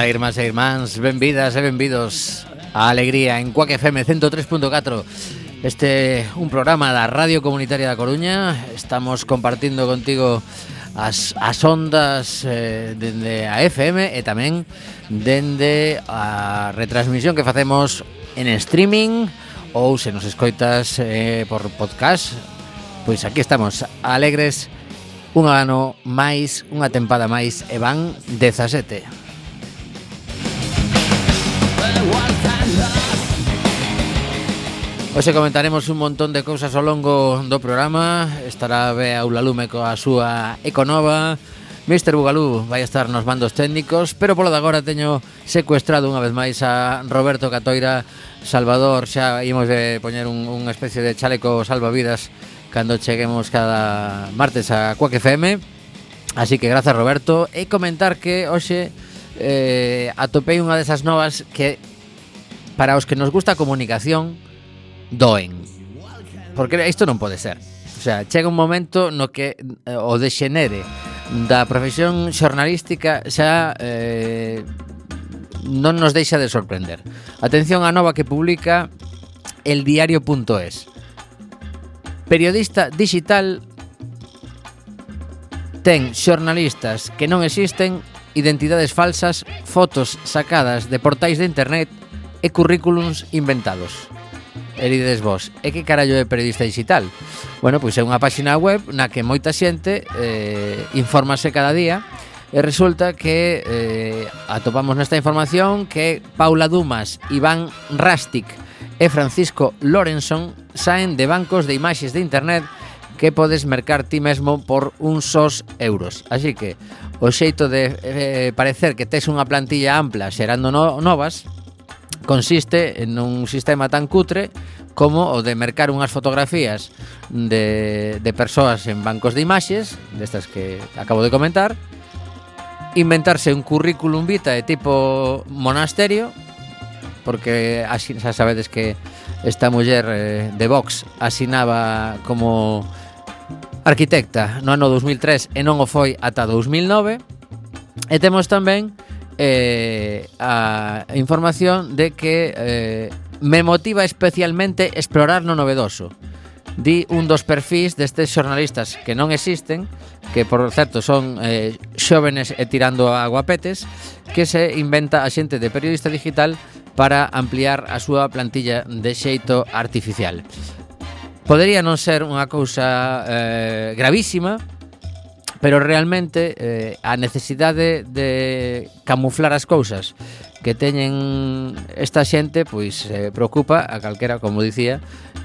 Ola, irmás e irmáns, benvidas e benvidos a Alegría en Cuac FM 103.4 Este un programa da Radio Comunitaria da Coruña. Estamos compartindo contigo as, as ondas eh, dende a FM e tamén dende a retransmisión que facemos en streaming ou se nos escoitas eh, por podcast. Pois aquí estamos, alegres un ano máis, unha tempada máis e van 17. Hoxe comentaremos un montón de cousas ao longo do programa. Estará Bea Ulalume coa súa Econova Mr. Bugalú vai estar nos mandos técnicos Pero polo de agora teño secuestrado unha vez máis a Roberto Catoira Salvador. Xa imos de poñer un, unha especie de chaleco salvavidas Cando cheguemos cada martes a Cuac FM Así que grazas Roberto. E comentar que hoxe eh, atopei unha desas novas que Para os que nos gusta a comunicación doen. Porque isto non pode ser. O sea, chega un momento no que eh, o dexenere da profesión xornalística xa eh, non nos deixa de sorprender. Atención á nova que publica eldiario.es. Periodista digital ten xornalistas que non existen, identidades falsas, fotos sacadas de portais de internet e currículums inventados. E dides vos, e que carallo é periodista digital? Bueno, pois é unha páxina web na que moita xente eh, infórmase cada día E resulta que eh, atopamos nesta información que Paula Dumas, Iván Rastic e Francisco Lorenson saen de bancos de imaxes de internet que podes mercar ti mesmo por uns sós euros. Así que o xeito de eh, parecer que tes unha plantilla ampla xerando no, novas consiste nun sistema tan cutre como o de mercar unhas fotografías de, de persoas en bancos de imaxes, destas que acabo de comentar, inventarse un currículum vitae tipo monasterio, porque así, xa sabedes que esta muller eh, de Vox asinaba como arquitecta no ano 2003 e non o foi ata 2009, e temos tamén eh, a información de que eh, me motiva especialmente explorar no novedoso. Di un dos perfís destes xornalistas que non existen, que por certo son eh, xóvenes e tirando a guapetes, que se inventa a xente de periodista digital para ampliar a súa plantilla de xeito artificial. Podería non ser unha cousa eh, gravísima, pero realmente eh, a necesidade de camuflar as cousas que teñen esta xente pois eh, preocupa a calquera, como dicía,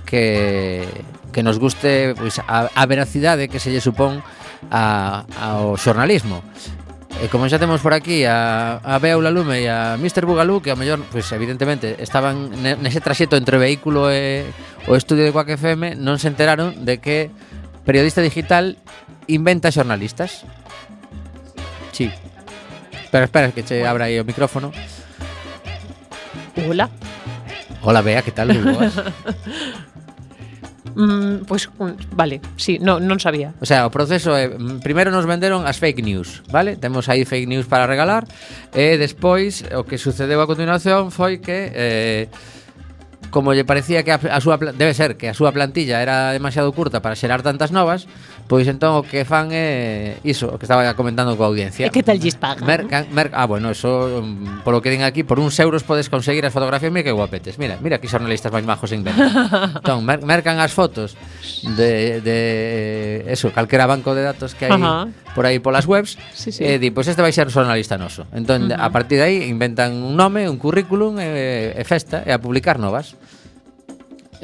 que que nos guste pois a, a veracidade que se lle supón a, ao xornalismo. E como xa temos por aquí a, a Bea Lume e a Mr. Bugalú Que a mellor, pois, evidentemente, estaban nese traxeto entre o vehículo e o estudio de Quack FM Non se enteraron de que periodista digital inventa xornalistas. Sí. Pero espera, que che abra aí o micrófono. Hola. Hola, Bea, que tal? Moi boas. Mm, pois, pues, mm, vale, sí, no, non sabía. O sea, o proceso é, mm, primeiro nos venderon as fake news, vale? Temos aí fake news para regalar, e despois o que sucedeu a continuación foi que eh, como lle parecía que a, a súa debe ser que a súa plantilla era demasiado curta para xerar tantas novas, Pois entón o que fan é iso, o que estaba comentando coa audiencia. E que tal lles pagan? Mercan, mer, ah, bueno, eso um, mm, polo que din aquí, por uns euros podes conseguir as fotografías, mira que guapetes. Mira, mira que xornalistas máis majos inventan. entón, mer, mercan as fotos de, de eso, calquera banco de datos que hai Ajá. por aí polas webs, sí, sí. e eh, di, pois pues este vai ser xornalista noso. Entón, uh -huh. a partir de aí inventan un nome, un currículum e, e festa e a publicar novas.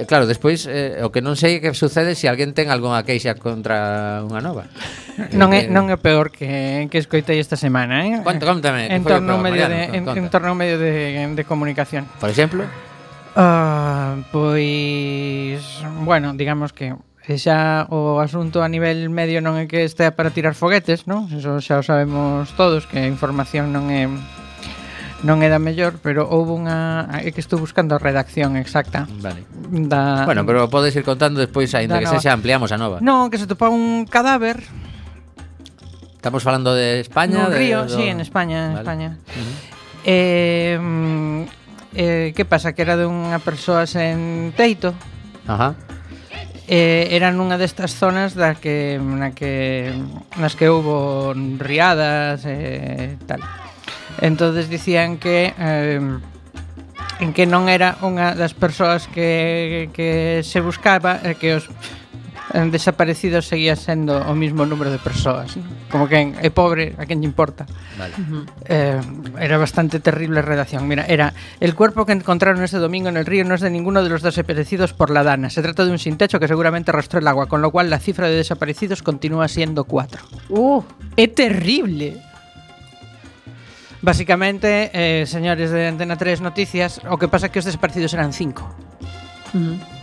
E claro, despois eh, o que non sei é que sucede se alguén ten algunha queixa contra unha nova. non é non é peor que que escoitei esta semana, eh? Conta, contame. En torno medio Mariano, de en, en torno medio de, de comunicación. Por exemplo? Uh, pois bueno, digamos que xa o asunto a nivel medio non é que estea para tirar foguetes, non? Eso xa o sabemos todos, que a información non é non era mellor, pero houve unha é que estou buscando a redacción exacta. Vale. Da Bueno, pero podes ir contando despois aínda que sexa ampliamos a nova. Non, que se topa un cadáver. Estamos falando de España, no, de Río, do... sí, en España, en vale. España. Uh -huh. Eh, mm, eh que pasa que era dunha persoa sen teito. Ajá. Eh, eran unha destas zonas da que na que nas que houbo riadas e eh, tal entonces dicían que eh, en que non era unha das persoas que, que se buscaba e que os desaparecidos seguía sendo o mismo número de persoas. ¿no? como que é pobre, a quen lle importa? Vale. eh, era bastante terrible redacción. Mira, era el cuerpo que encontraron este domingo en el río no es de ninguno de los desaparecidos por la dana. Se trata de un sin techo que seguramente arrastró el agua con lo cual la cifra de desaparecidos continúa siendo 4 uh, é terrible! Básicamente, eh, señores de Antena 3 Noticias, o que pasa é que os desaparecidos eran cinco. Uh -huh.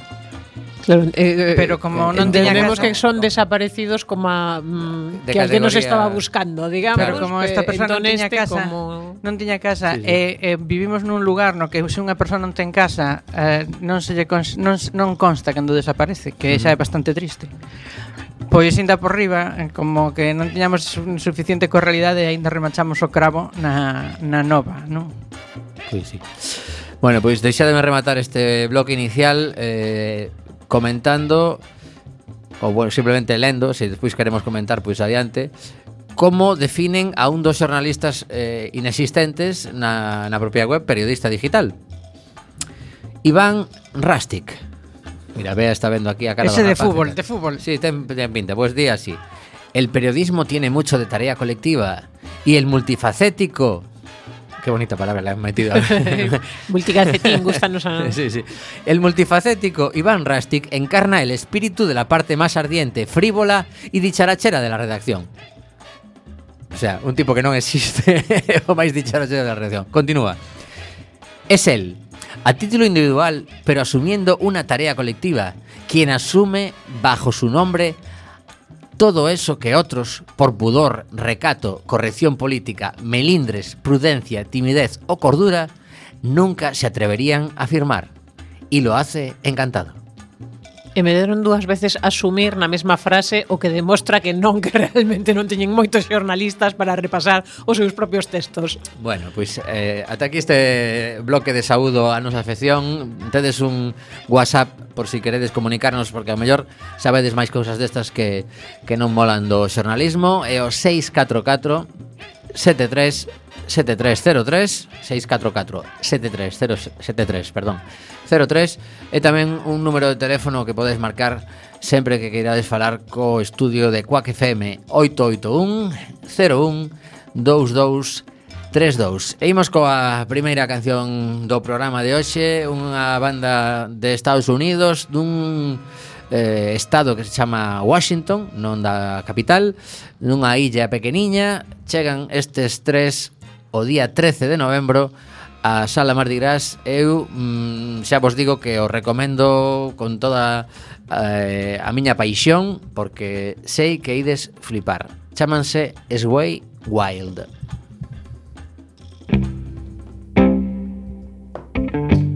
Claro, eh, pero eh, como non entendemos que son desaparecidos como a, mm, de que alguén nos estaba buscando, digamos. Pero como esta eh, persona non tiña este casa, como... non tiña casa sí, sí. e eh, eh, vivimos nun lugar no que se unha persona non ten casa, eh, non se lle cons non, non consta cando desaparece, que xa é bastante triste. Pois ainda por riba, como que non tiñamos suficiente coa realidade e aínda remachamos o cravo na, na nova, non? Pois sí. Bueno, pois deixademe rematar este bloque inicial eh, comentando ou bueno, simplemente lendo, se despois queremos comentar pois adiante, como definen a un dos xornalistas eh, inexistentes na, na propia web Periodista Digital. Iván Rastic. Mira, Bea está vendo aquí a cara Ese de rapaz, fútbol, de fútbol. Sí, ten, ten pinta. Pues di así. El periodismo tiene mucho de tarea colectiva y el multifacético. Qué bonita palabra le han metido. Multicacetín, gustanos a... sí, sí. El multifacético Iván Rastik encarna el espíritu de la parte más ardiente, frívola y dicharachera de la redacción. O sea, un tipo que no existe o máis dicharachera de la redacción. Continúa. Es él, a título individual, pero asumiendo una tarea colectiva, quien asume bajo su nombre todo eso que otros, por pudor, recato, corrección política, melindres, prudencia, timidez o cordura, nunca se atreverían a afirmar. Y lo hace encantado. E me deron dúas veces asumir na mesma frase o que demostra que non que realmente non teñen moitos xornalistas para repasar os seus propios textos. Bueno, pois eh, ata aquí este bloque de saúdo a nosa afección. Tedes un WhatsApp por si queredes comunicarnos porque ao mellor sabedes máis cousas destas que que non molan do xornalismo e o 644 73 7303 644 7373, perdón 03 E tamén un número de teléfono que podedes marcar Sempre que queirades falar co estudio de Quack FM 881 01 22 32 E imos coa primeira canción do programa de hoxe Unha banda de Estados Unidos Dun eh, estado que se chama Washington Non da capital Nunha illa pequeniña Chegan estes tres o día 13 de novembro a Sala Mardi Gras eu mm, xa vos digo que o recomendo con toda eh, a miña paixón porque sei que ides flipar chámanse Sway Wild Thank you.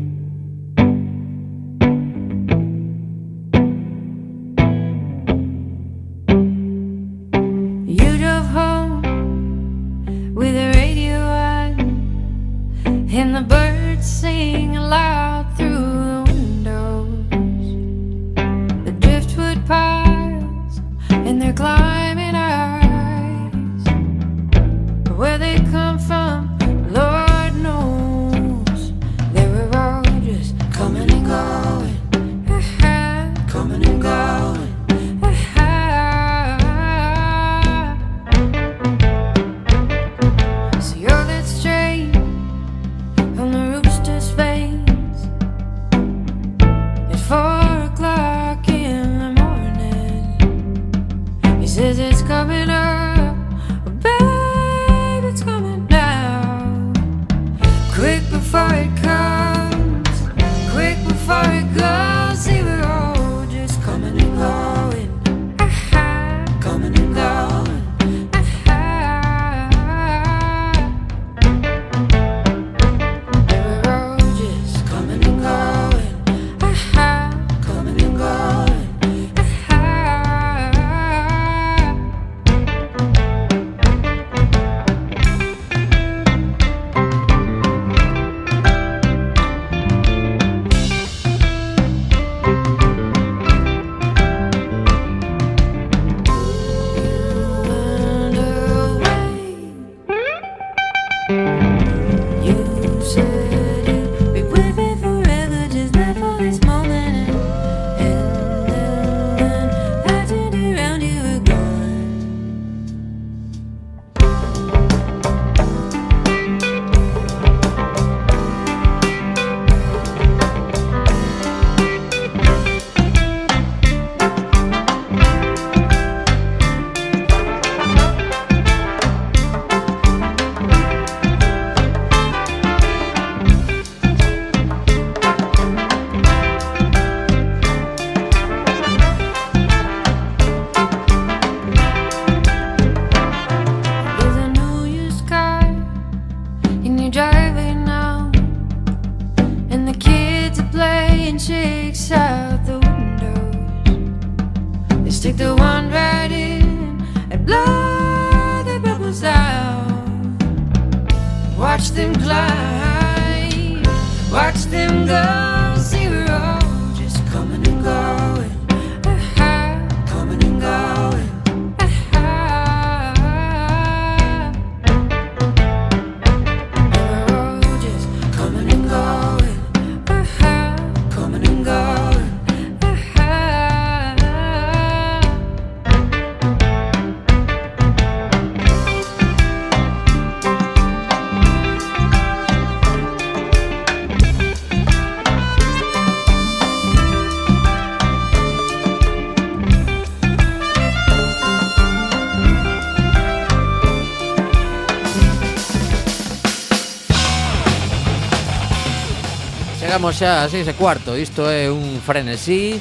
chegamos xa a seis e cuarto Isto é un frenesí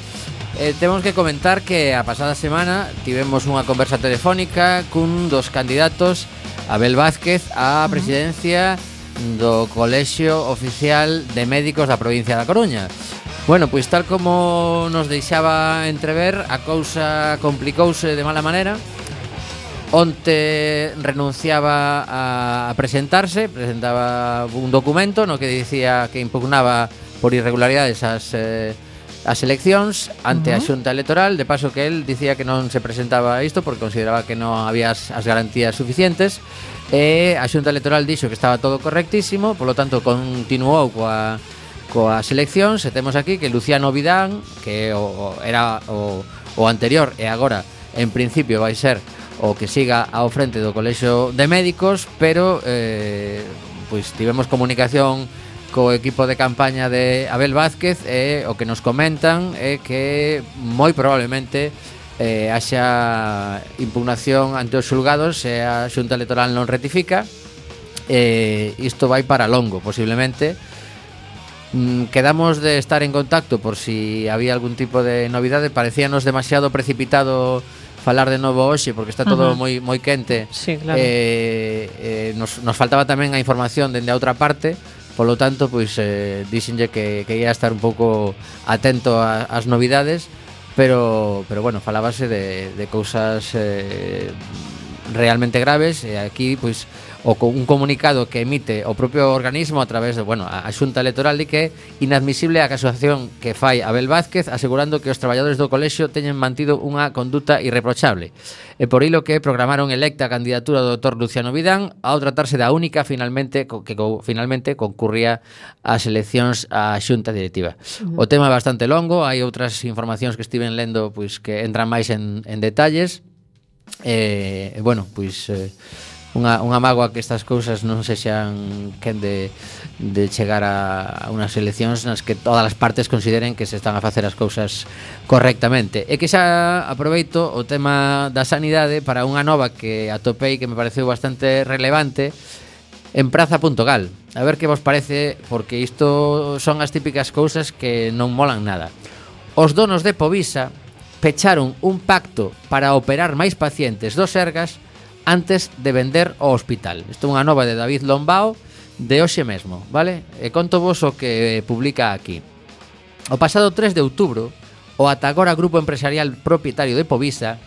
Eh, temos que comentar que a pasada semana tivemos unha conversa telefónica cun dos candidatos Abel Vázquez á presidencia do Colexio Oficial de Médicos da provincia da Coruña. Bueno, pois tal como nos deixaba entrever, a cousa complicouse de mala maneira. Onte renunciaba a presentarse, presentaba un documento no que dicía que impugnaba por irregularidades as eh, as eleccións ante uh -huh. a Xunta Electoral, de paso que el dicía que non se presentaba isto porque consideraba que non había as, as garantías suficientes. E a Xunta Electoral dixo que estaba todo correctísimo, polo tanto continuou coa coas eleccións. E temos aquí que Luciano Vidán, que o, o era o, o anterior e agora en principio vai ser o que siga ao frente do Colexo de Médicos, pero eh, pois tivemos comunicación co equipo de campaña de Abel Vázquez e o que nos comentan é que moi probablemente eh, haxa impugnación ante os xulgados se a xunta electoral non retifica eh, isto vai para longo posiblemente mm, quedamos de estar en contacto por si había algún tipo de novidade parecíanos demasiado precipitado falar de novo hoxe porque está todo uh -huh. moi moi quente. Sí, claro. Eh, eh nos nos faltaba tamén a información dende a outra parte, Polo tanto, pois eh, dixenlle que, que ia estar un pouco atento ás novidades Pero, pero bueno, falábase de, de cousas eh, realmente graves E aquí, pois, o con un comunicado que emite o propio organismo a través de, bueno, a, a Xunta Electoral di que é inadmisible a casuación que fai Abel Vázquez asegurando que os traballadores do colexio teñen mantido unha conduta irreprochable. E por ilo que programaron electa a candidatura do doutor Luciano Vidán ao tratarse da única finalmente que co, finalmente concurría ás eleccións á Xunta Directiva. Uh -huh. O tema é bastante longo, hai outras informacións que estiven lendo pois que entran máis en, en detalles. Eh, bueno, pois eh, unha, unha mágoa que estas cousas non sexan quen de, de chegar a, a unhas eleccións nas que todas as partes consideren que se están a facer as cousas correctamente. E que xa aproveito o tema da sanidade para unha nova que atopei que me pareceu bastante relevante en praza.gal. A ver que vos parece, porque isto son as típicas cousas que non molan nada. Os donos de Povisa pecharon un pacto para operar máis pacientes dos Sergas antes de vender o hospital. Isto é unha nova de David Lombao de hoxe mesmo, vale? E conto vos o que eh, publica aquí. O pasado 3 de outubro, o ata agora Grupo Empresarial Propietario de Povisa,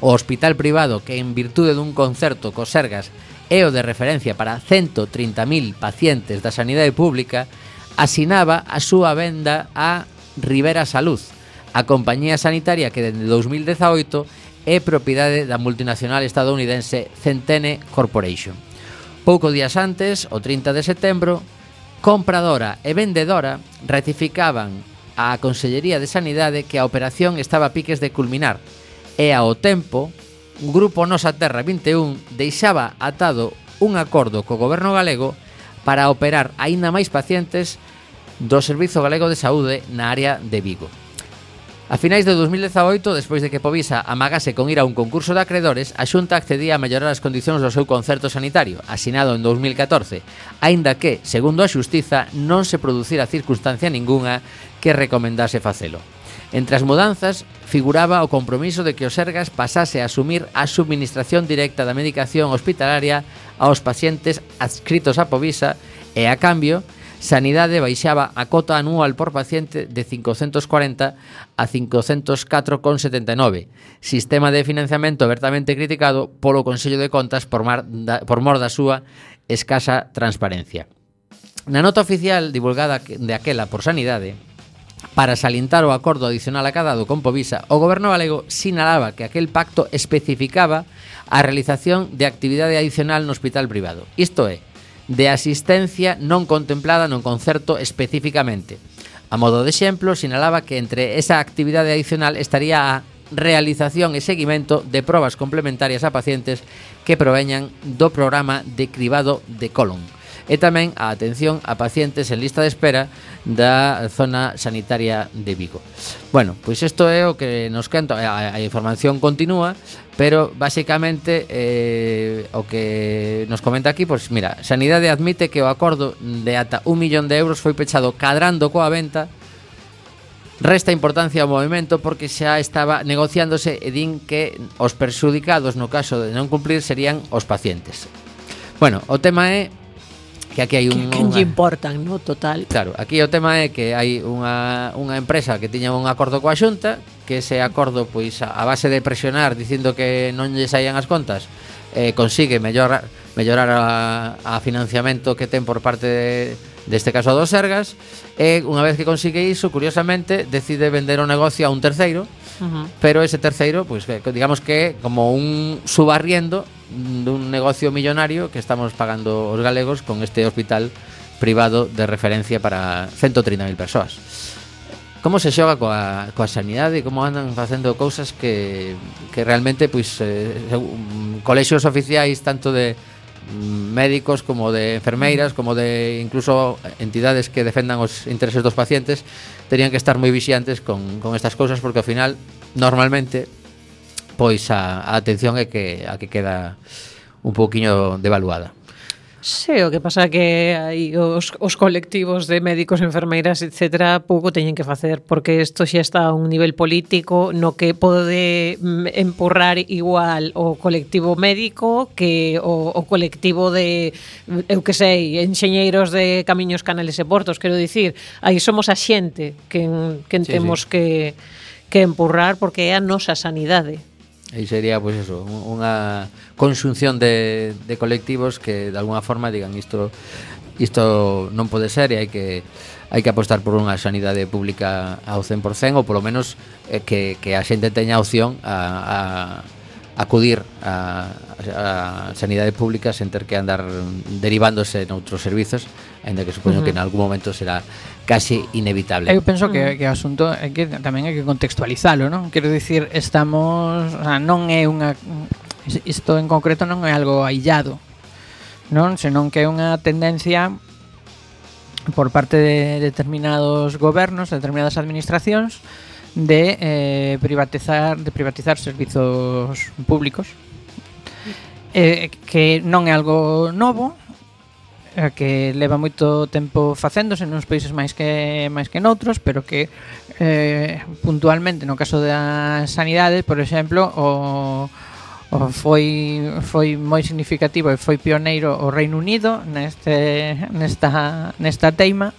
o hospital privado que en virtude dun concerto co Sergas é o de referencia para 130.000 pacientes da sanidade pública, asinaba a súa venda a Rivera Salud, a compañía sanitaria que dende 2018 é propiedade da multinacional estadounidense Centene Corporation. Pouco días antes, o 30 de setembro, compradora e vendedora ratificaban á Consellería de Sanidade que a operación estaba a piques de culminar e ao tempo o grupo Nosa Terra 21 deixaba atado un acordo co goberno galego para operar aínda máis pacientes do Servizo Galego de Saúde na área de Vigo. A finais de 2018, despois de que Povisa amagase con ir a un concurso de acredores, a Xunta accedía a mellorar as condicións do seu concerto sanitario, asinado en 2014, aínda que, segundo a Xustiza, non se producira circunstancia ningunha que recomendase facelo. Entre as mudanzas figuraba o compromiso de que o Sergas pasase a asumir a subministración directa da medicación hospitalaria aos pacientes adscritos a Povisa e, a cambio, Sanidade baixaba a cota anual por paciente de 540 a 504,79, sistema de financiamento abertamente criticado polo Consello de Contas por, mar da, por mor da súa escasa transparencia. Na nota oficial divulgada de aquela por Sanidade, Para salientar o acordo adicional acadado con Povisa, o goberno galego sinalaba que aquel pacto especificaba a realización de actividade adicional no hospital privado. Isto é, de asistencia non contemplada no concerto especificamente. A modo de exemplo, sinalaba que entre esa actividade adicional estaría a realización e seguimento de probas complementarias a pacientes que proveñan do programa de cribado de colon e tamén a atención a pacientes en lista de espera da zona sanitaria de Vigo. Bueno, pois isto é o que nos canto, a, a información continúa, pero basicamente eh, o que nos comenta aquí, pois mira, Sanidade admite que o acordo de ata un millón de euros foi pechado cadrando coa venta Resta importancia ao movimento porque xa estaba negociándose e din que os perxudicados no caso de non cumplir serían os pacientes. Bueno, o tema é que aquí hai un... Que, que unha... importan, no? Total. Claro, aquí o tema é que hai unha, unha empresa que tiña un acordo coa xunta, que ese acordo, pois, a base de presionar dicindo que non lle saían as contas, eh, consigue mellorar, mellorar a, a financiamento que ten por parte de, deste caso dos Sergas e unha vez que consigue iso, curiosamente decide vender o negocio a un terceiro uh -huh. pero ese terceiro, pois, pues, digamos que como un subarriendo dun negocio millonario que estamos pagando os galegos con este hospital privado de referencia para 130.000 persoas. Como se xoga coa, coa sanidade e como andan facendo cousas que, que realmente pois, eh, mm, colexios oficiais tanto de mm, médicos como de enfermeiras, como de incluso entidades que defendan os intereses dos pacientes, terían que estar moi vixiantes con, con estas cousas porque ao final normalmente pois a, a atención é que a que queda un pouquiño devaluada. Sí, o que pasa que aí os, os colectivos de médicos, enfermeiras, etc., pouco teñen que facer, porque isto xa está a un nivel político no que pode mm, empurrar igual o colectivo médico que o, o colectivo de, eu que sei, enxeñeiros de camiños, canales e portos, quero dicir, aí somos a xente que, que sí, temos sí. que que empurrar porque é a nosa sanidade aí sería pois pues, eso, unha conxunción de, de colectivos que de alguna forma digan isto isto non pode ser e hai que hai que apostar por unha sanidade pública ao 100% ou polo menos eh, que, que a xente teña opción a, a acudir a, a sanidade pública sen ter que andar derivándose noutros servizos ainda que supoño uh -huh. que en algún momento será case inevitable. Eu penso que que o asunto é que tamén hai que contextualizalo, non? Quero dicir, estamos, o sea, non é unha isto en concreto non é algo aillado, non, senón que é unha tendencia por parte de determinados gobernos, determinadas administracións de eh, privatizar de privatizar servizos públicos eh, que non é algo novo eh, que leva moito tempo facéndose nos países máis que máis que noutros, pero que eh, puntualmente no caso da sanidade, por exemplo, o, o foi foi moi significativo e foi pioneiro o Reino Unido neste nesta nesta teima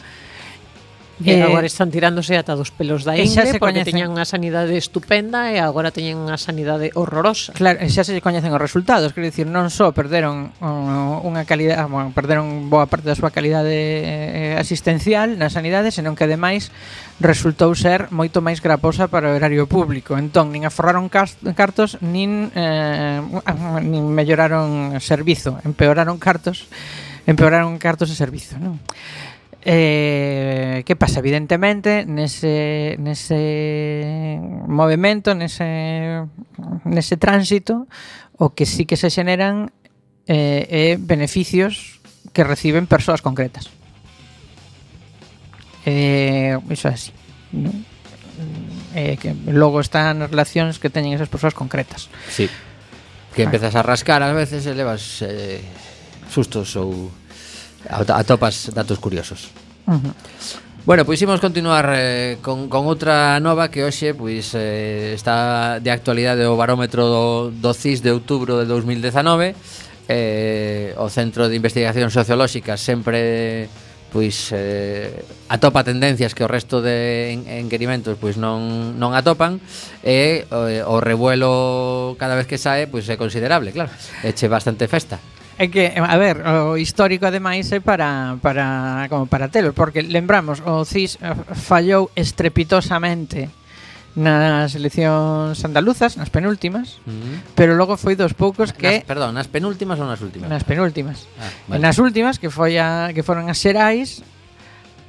E eh, agora están tirándose ata dos pelos da ingle se porque coñecen. teñan unha sanidade estupenda e agora teñen unha sanidade horrorosa. Claro, e xa se coñecen os resultados, quero dicir, non só perderon unha calidade, ah, bueno, perderon boa parte da súa calidade eh, asistencial na sanidade, senón que ademais resultou ser moito máis graposa para o erario público. Entón, nin aforraron cartos, nin, eh, nin melloraron servizo, empeoraron cartos, empeoraron cartos e servizo, non? Eh, que pasa? Evidentemente, nese, nese movimento, nese, nese tránsito, o que sí que se xeneran eh, é beneficios que reciben persoas concretas. Eh, iso é así. ¿no? Eh, que logo están as relacións que teñen esas persoas concretas. Sí. Que empezas a rascar ás veces e levas eh, sustos ou Atopas datos curiosos. Uh -huh. Bueno, pois imos continuar eh, con, con outra nova que hoxe pois eh, está de actualidade o barómetro do, do CIS de outubro de 2019 eh, o Centro de Investigación Sociolóxica sempre pois eh, atopa tendencias que o resto de enquerimentos pois non, non atopan e eh, o, o revuelo cada vez que sae pois é considerable, claro. Eche bastante festa. É que, eh, a ver, o histórico ademais é para, para, como para telo, porque lembramos, o CIS eh, fallou estrepitosamente nas eleccións andaluzas, nas penúltimas, uh -huh. pero logo foi dos poucos que nas, Perdón, nas penúltimas ou nas últimas? Nas penúltimas. Ah, eh, vale. Nas últimas que foi a que foron as Xerais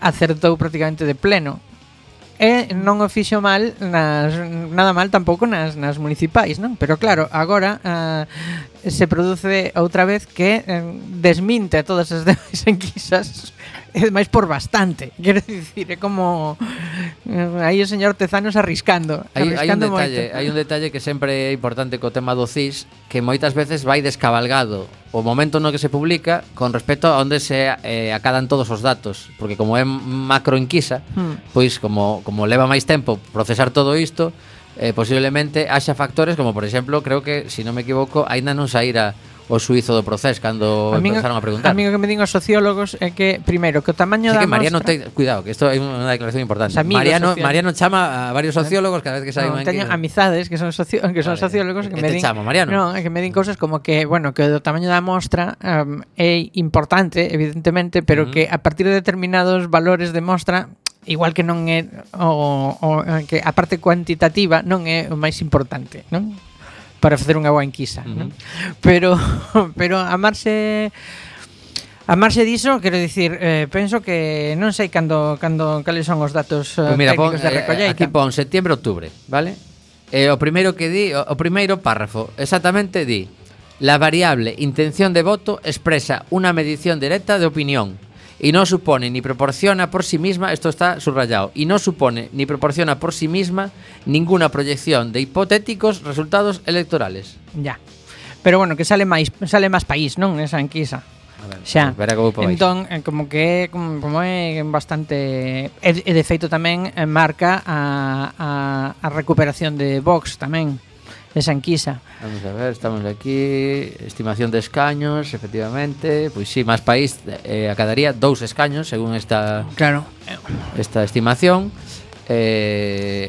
acertou prácticamente de pleno E non o fixo mal nas, nada mal tampouco nas, nas municipais, non? Pero claro, agora uh, se produce outra vez que eh, desminte todas as demais enquisas e máis por bastante. Quero dicir, é como eh, aí o señor Tezanos arriscando, hai, arriscando hai un detalle, moito. hai un detalle que sempre é importante co tema do CIS, que moitas veces vai descabalgado o momento no que se publica con respecto a onde se eh, acadan todos os datos, porque como é macroenquisa, hmm. pois como como leva máis tempo procesar todo isto, eh, posiblemente haxa factores como por exemplo, creo que, se si non me equivoco, aínda non saíra o suizo do proceso cando a min, empezaron a preguntar. A mí o que me din os sociólogos é que primeiro que o tamaño sí da que Mariano mostra... te, cuidado, que isto é unha declaración importante. Amigos Mariano sociólogos. Mariano chama a varios sociólogos cada vez que sai no, teño que... amizades que son socio... que son vale. sociólogos que, que me din. Chamo, Mariano. No, que me din cousas como que, bueno, que o tamaño da mostra um, é importante, evidentemente, pero uh -huh. que a partir de determinados valores de mostra igual que non é o, o que a parte cuantitativa non é o máis importante, non? para facer unha boa enquisa, uh -huh. non? Pero pero a marxe A marxe diso, quero dicir, eh, penso que non sei cando cando cales son os datos eh, pues mira, técnicos pon, da recolleita. Eh, aquí pon setembro outubro, vale? Eh, o primeiro que di, o, o primeiro párrafo, exactamente di: La variable intención de voto expresa unha medición directa de opinión y no supone ni proporciona por sí misma, esto está subrayado, y no supone ni proporciona por sí misma ninguna proyección de hipotéticos resultados electorales. Ya. Pero bueno, que sale máis sale máis país, non, esa enquisa. Ver, xa. Verá como. Entón, eh, como que como, como é bastante e, e de feito tamén eh, marca a, a, a recuperación de Vox tamén en Sanquisa. Vamos a ver, estamos aquí, estimación de escaños, efectivamente, pois sí, máis país eh, acadaría dous escaños según esta Claro. esta estimación. Eh,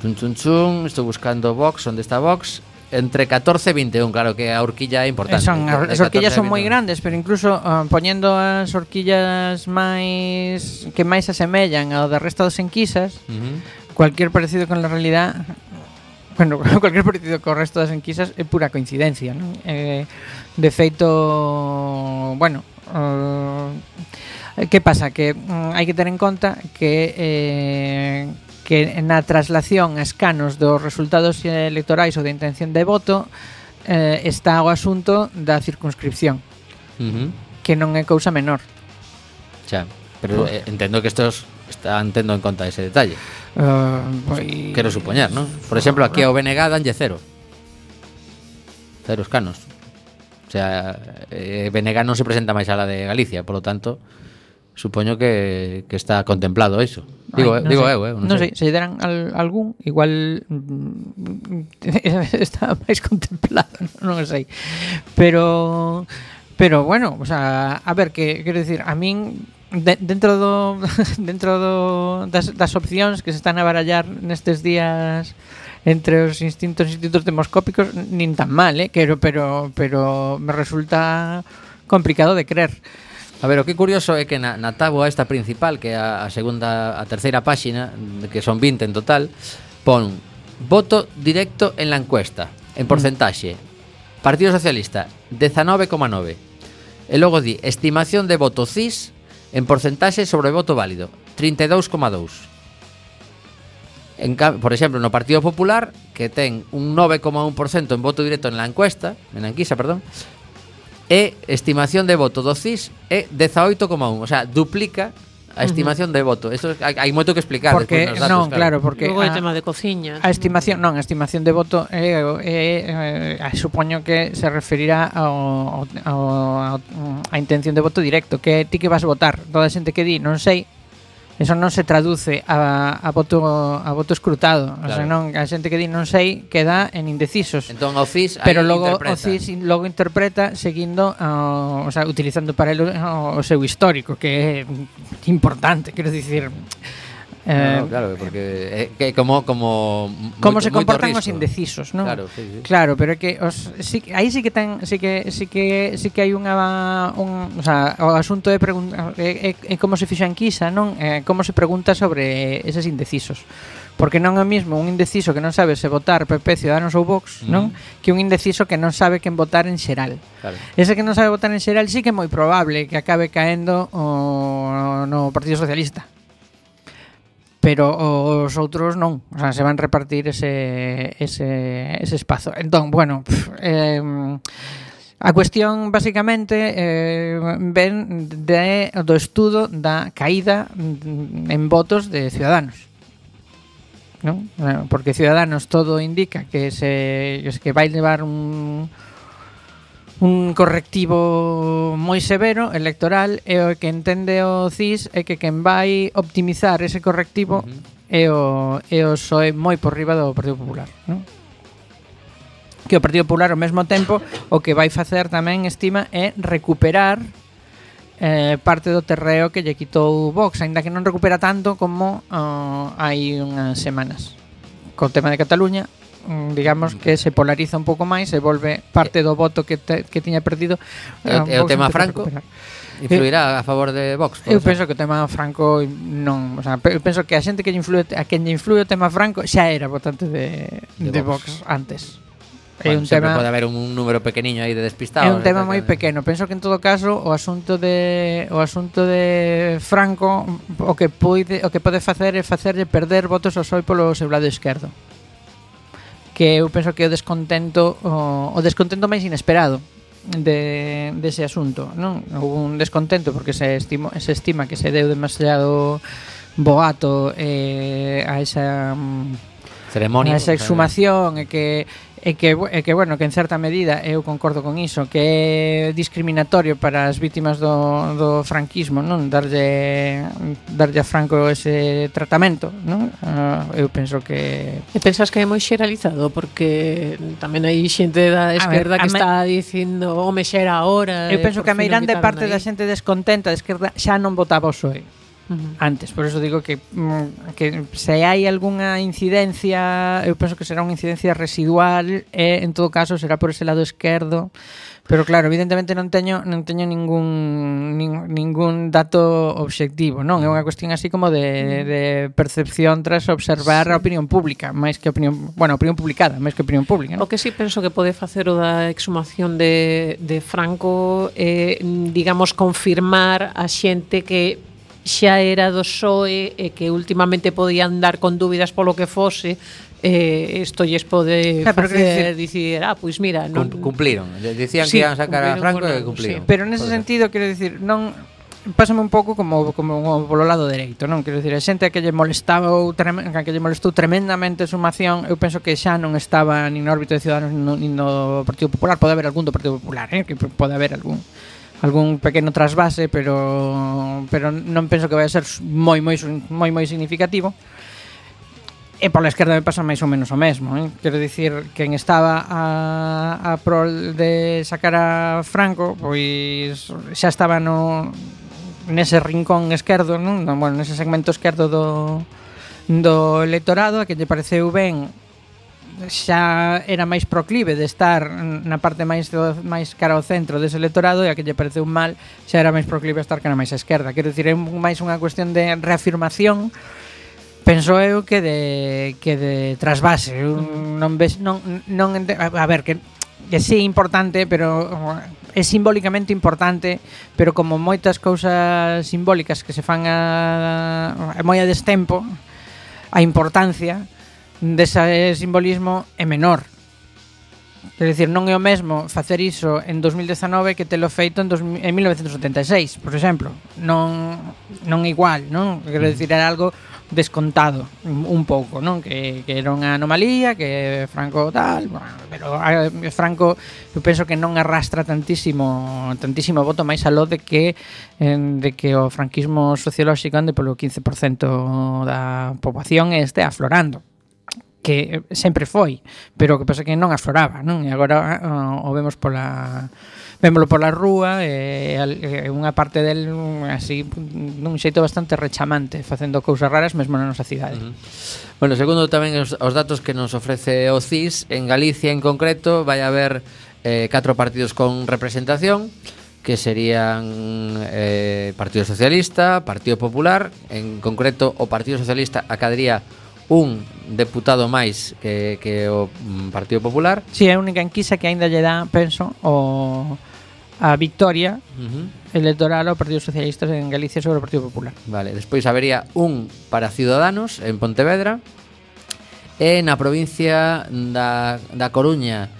chun chun chun, estou buscando Vox, onde está Vox? Entre 14 e 21, claro que a horquilla é importante. Eh, son, as horquillas son moi grandes, pero incluso uh, poñendo as horquillas máis que máis asemellan ao da resto das enquisas, uh -huh. cualquier parecido con la realidad bueno, cualquier parecido co resto das enquisas é pura coincidencia, non? Eh, de feito, bueno, eh, uh, que pasa? Que mm, hai que ter en conta que eh, que na traslación a escanos dos resultados electorais ou de intención de voto eh, está o asunto da circunscripción, uh -huh. que non é cousa menor. Xa, pero eh, entendo que estos están tendo en conta ese detalle. Uh, pues, Quero supoñer, non? Por exemplo, aquí ao BNG danlle cero. Cero escanos. O sea, eh, BNG non se presenta máis a la de Galicia, polo tanto, supoño que, que está contemplado eso. Digo, eh, Ay, no digo sei. eu, eh, non, sei. sei, se deran al, algún, igual mm, está máis contemplado, non sei. Pero Pero bueno, o sea, a ver, que quero decir, a min de, dentro do dentro do, das, das opcións que se están a barallar nestes días entre os instintos instintos demoscópicos nin tan mal, eh, quero, pero pero me resulta complicado de creer. A ver, o que curioso é que na, na táboa esta principal, que é a, a segunda, a terceira páxina, que son 20 en total, pon voto directo en la encuesta, en mm. porcentaxe. Partido Socialista, 19,9. E logo di, estimación de voto CIS, En porcentaxe sobre o voto válido, 32,2. En, por exemplo, no Partido Popular, que ten un 9,1% en voto directo en la encuesta, en enquisa, perdón, e estimación de voto do CIS é 18,1, o sea, duplica A estimación de voto. Eso hai, hai moito que explicar porque datos, non, claro, porque Luego a, tema de cociña. A estimación, non, a estimación de voto é eh, eh, eh, supoño que se referirá ao, ao, ao, a intención de voto directo, que ti que vas votar. Toda a xente que di, non sei, Eso non se traduce a, a voto a voto escrutado, claro. o sea, non a xente que di non sei queda en indecisos. Entón o CIS Pero logo interpreta. o CIS logo interpreta seguindo o, o sea, utilizando para el o, o seu histórico, que é importante, quero dicir. Eh, no, claro, porque é eh, que como como como moito, se comportan os indecisos, non? Claro, sí, sí. claro, pero é que os sí, aí sí que ten sí que sí que sí que hai unha un, o sea, o asunto é pregunta é, é, é como se fixa en Kisa, non? É, como se pregunta sobre eses indecisos. Porque non é o mismo un indeciso que non sabe se votar PP, Ciudadanos ou Vox, mm. non? Que un indeciso que non sabe quen votar en xeral. Claro. Ese que non sabe votar en xeral sí que é moi probable que acabe caendo o, no Partido Socialista pero os outros non, o sea, se van repartir ese, ese, ese espazo. Entón, bueno, pff, eh, a cuestión basicamente eh, ven de, do estudo da caída en votos de Ciudadanos. ¿no? Porque Ciudadanos todo indica que se que vai levar un un correctivo moi severo electoral e o que entende o CIS é que quen vai optimizar ese correctivo é o é o soe moi por riba do Partido Popular, non? Que o Partido Popular ao mesmo tempo o que vai facer tamén estima é recuperar eh, parte do terreo que lle quitou Vox, aínda que non recupera tanto como oh, hai unhas semanas. Co tema de Cataluña Mm, digamos que se polariza un pouco máis e volve parte do voto que, te, que tiña perdido é, o, eh, o tema Franco recuperar. influirá a favor de Vox eu ser? penso que o tema Franco non o sea, eu penso que a xente que lle influe, a quen lle influe o tema Franco xa era votante de, de, de Vox. Vox antes É un tema pode haber un, un número pequeniño aí de despistados. É un tema moi eh. pequeno. Penso que en todo caso o asunto de o asunto de Franco o que pode o que pode facer é facerlle perder votos ao soi polo seu lado esquerdo que eu penso que o descontento o, o descontento máis inesperado de, dese asunto non? Houve un descontento porque se, estimo, se estima que se deu demasiado boato eh, a esa mm, ceremonia, a esa exhumación e que e que, e que, bueno, que en certa medida eu concordo con iso, que é discriminatorio para as vítimas do, do franquismo, non? Darlle, darlle a Franco ese tratamento, non? Uh, eu penso que... E pensas que é moi xeralizado? Porque tamén hai xente da esquerda ver, que me... está dicindo oh, home xera ahora... Eu penso que a meirande parte aí. da xente descontenta da esquerda xa non votaba o PSOE Mm-hmm. antes. Por eso digo que, mm, que se hai algunha incidencia, eu penso que será unha incidencia residual e en todo caso será por ese lado esquerdo. Pero claro, evidentemente non teño non teño ningún nin, ningún dato obxectivo, non? É unha cuestión así como de, mm. de percepción tras observar sí. a opinión pública, máis que a opinión, bueno, a opinión publicada, máis que a opinión pública, non? O que sí penso que pode facer o da exhumación de de Franco é eh, digamos confirmar a xente que xa era do PSOE e que últimamente podían dar con dúbidas polo que fose eh, isto lles pode eh, claro, facer dicir, ah, pois mira, non cumpliron, eh, dicían sí, que iban sacar a Franco e cumpliron. Sí. Pero nese sentido quero dicir, non pásame un pouco como como polo lado dereito, non? Quero dicir, a xente que lle molestaba ou que lle molestou tremendamente a sumación, eu penso que xa non estaba nin no órbito de Ciudadanos nin no, nin no Partido Popular, pode haber algún do Partido Popular, eh, que pode haber algún algún pequeno trasvase, pero pero non penso que vai ser moi moi moi moi significativo. E pola esquerda me pasa máis ou menos o mesmo, eh? Quero dicir, quen estaba a, a prol de sacar a Franco, pois xa estaba no nese rincón esquerdo, non? No, bueno, nese segmento esquerdo do do electorado, a que lle pareceu ben xa era máis proclive de estar na parte máis do, máis cara ao centro dese electorado e a que lle pareceu mal xa era máis proclive estar cara máis á esquerda. Quero dicir, é máis unha cuestión de reafirmación Penso eu que de que de trasvase, eu non ves non non a ver que que sí importante, pero eh, é simbólicamente importante, pero como moitas cousas simbólicas que se fan a, a moi a destempo, a importancia dese simbolismo é menor. Quer dicir, non é o mesmo facer iso en 2019 que telo feito en, dos, en 1976, por exemplo. Non, non é igual, non? Quero dicir, era algo descontado un pouco, non? Que, que era unha anomalía, que Franco tal, pero a, Franco eu penso que non arrastra tantísimo tantísimo voto máis aló de que de que o franquismo sociolóxico ande polo 15% da poboación este aflorando que eh, sempre foi, pero o que pasa que non afloraba, non? E agora o, o vemos pola vémolo pola rúa e, e unha parte del así dun xeito bastante rechamante, facendo cousas raras mesmo na nosa cidade. Uh -huh. Bueno, segundo tamén os, os datos que nos ofrece o CIS, en Galicia en concreto vai haber eh, catro partidos con representación, que serían eh, Partido Socialista, Partido Popular, en concreto o Partido Socialista acadaría un deputado máis que, que o mm, Partido Popular. Si, sí, é a única enquisa que aínda lle dá, penso, o a victoria uh -huh. electoral ao Partido Socialista en Galicia sobre o Partido Popular. Vale, despois habería un para Ciudadanos en Pontevedra e na provincia da, da Coruña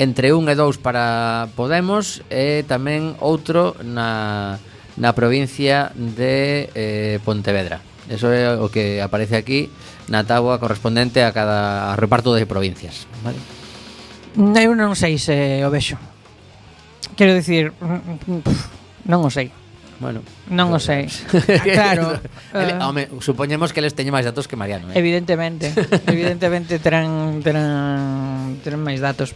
entre un e dous para Podemos e tamén outro na, na provincia de eh, Pontevedra. Eso é o que aparece aquí na táboa correspondente a cada reparto de provincias, vale? Mm, eu non sei se o vexo. Quero dicir, mm, mm, non o sei. Bueno, non o sei. claro. uh, home, supoñemos que eles teñen máis datos que Mariano, eh? Evidentemente. evidentemente terán terán terán máis datos.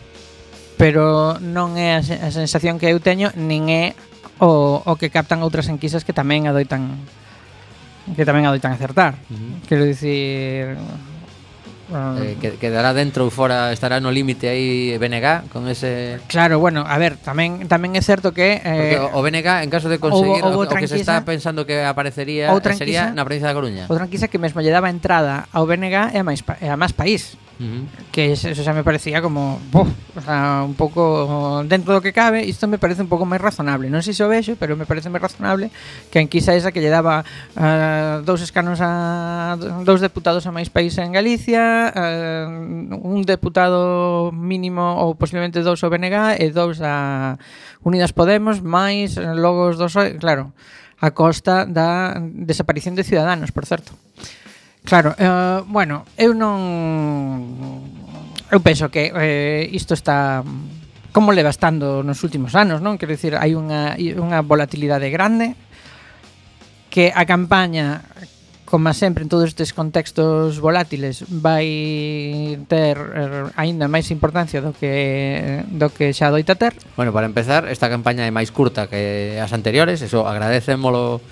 Pero non é a, a sensación que eu teño, nin é o, o que captan outras enquisas que tamén adoitan que tamén adoitan acertar. Uh -huh. Quero dicir bueno, eh, que quedará dentro ou fora, estará no límite aí BNG con ese Claro, bueno, a ver, tamén tamén é certo que eh, o, o BNG en caso de conseguir ou, ou o, o que se está pensando que aparecería sería na provincia da Coruña. O tranquisa que mesmo lle daba entrada ao BNG é a máis é a máis país. -huh. que eso xa me parecía como buf, o sea, un pouco dentro do que cabe isto me parece un pouco máis razonable non sei se o vexo, pero me parece máis razonable que a enquisa esa que lle daba uh, dous escanos a dous deputados a máis país en Galicia uh, un deputado mínimo ou posiblemente dous ao BNG e dous a Unidas Podemos máis eh, logos dos... claro a costa da desaparición de Ciudadanos, por certo. Claro, eh, bueno, eu non eu penso que eh, isto está como leva estando nos últimos anos, non? Quero dicir, hai unha, unha volatilidade grande que a campaña como sempre en todos estes contextos volátiles vai ter er, aínda máis importancia do que do que xa doita ter. Bueno, para empezar, esta campaña é máis curta que as anteriores, eso agradecémolo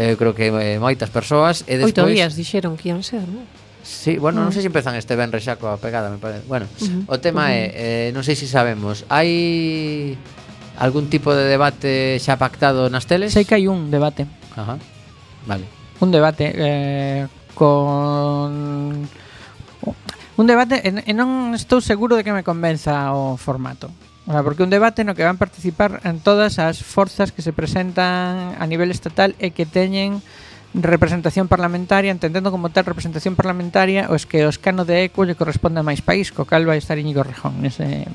eh, creo que eh, moitas persoas e despois Oito días dixeron que ian ser, non? Sí, bueno, uh -huh. non ah. sei se empezan este venres xa coa pegada, me parece. Bueno, uh -huh. o tema uh -huh. é, eh, non sei se sabemos, hai algún tipo de debate xa pactado nas teles? Sei que hai un debate. Ajá. Vale un debate eh, con un debate e, e non estou seguro de que me convenza o formato. O sea, porque un debate no que van participar en todas as forzas que se presentan a nivel estatal e que teñen representación parlamentaria, entendendo como tal representación parlamentaria os que os cano de eco lle corresponde a máis país, co cal vai estar Íñigo Rejón nese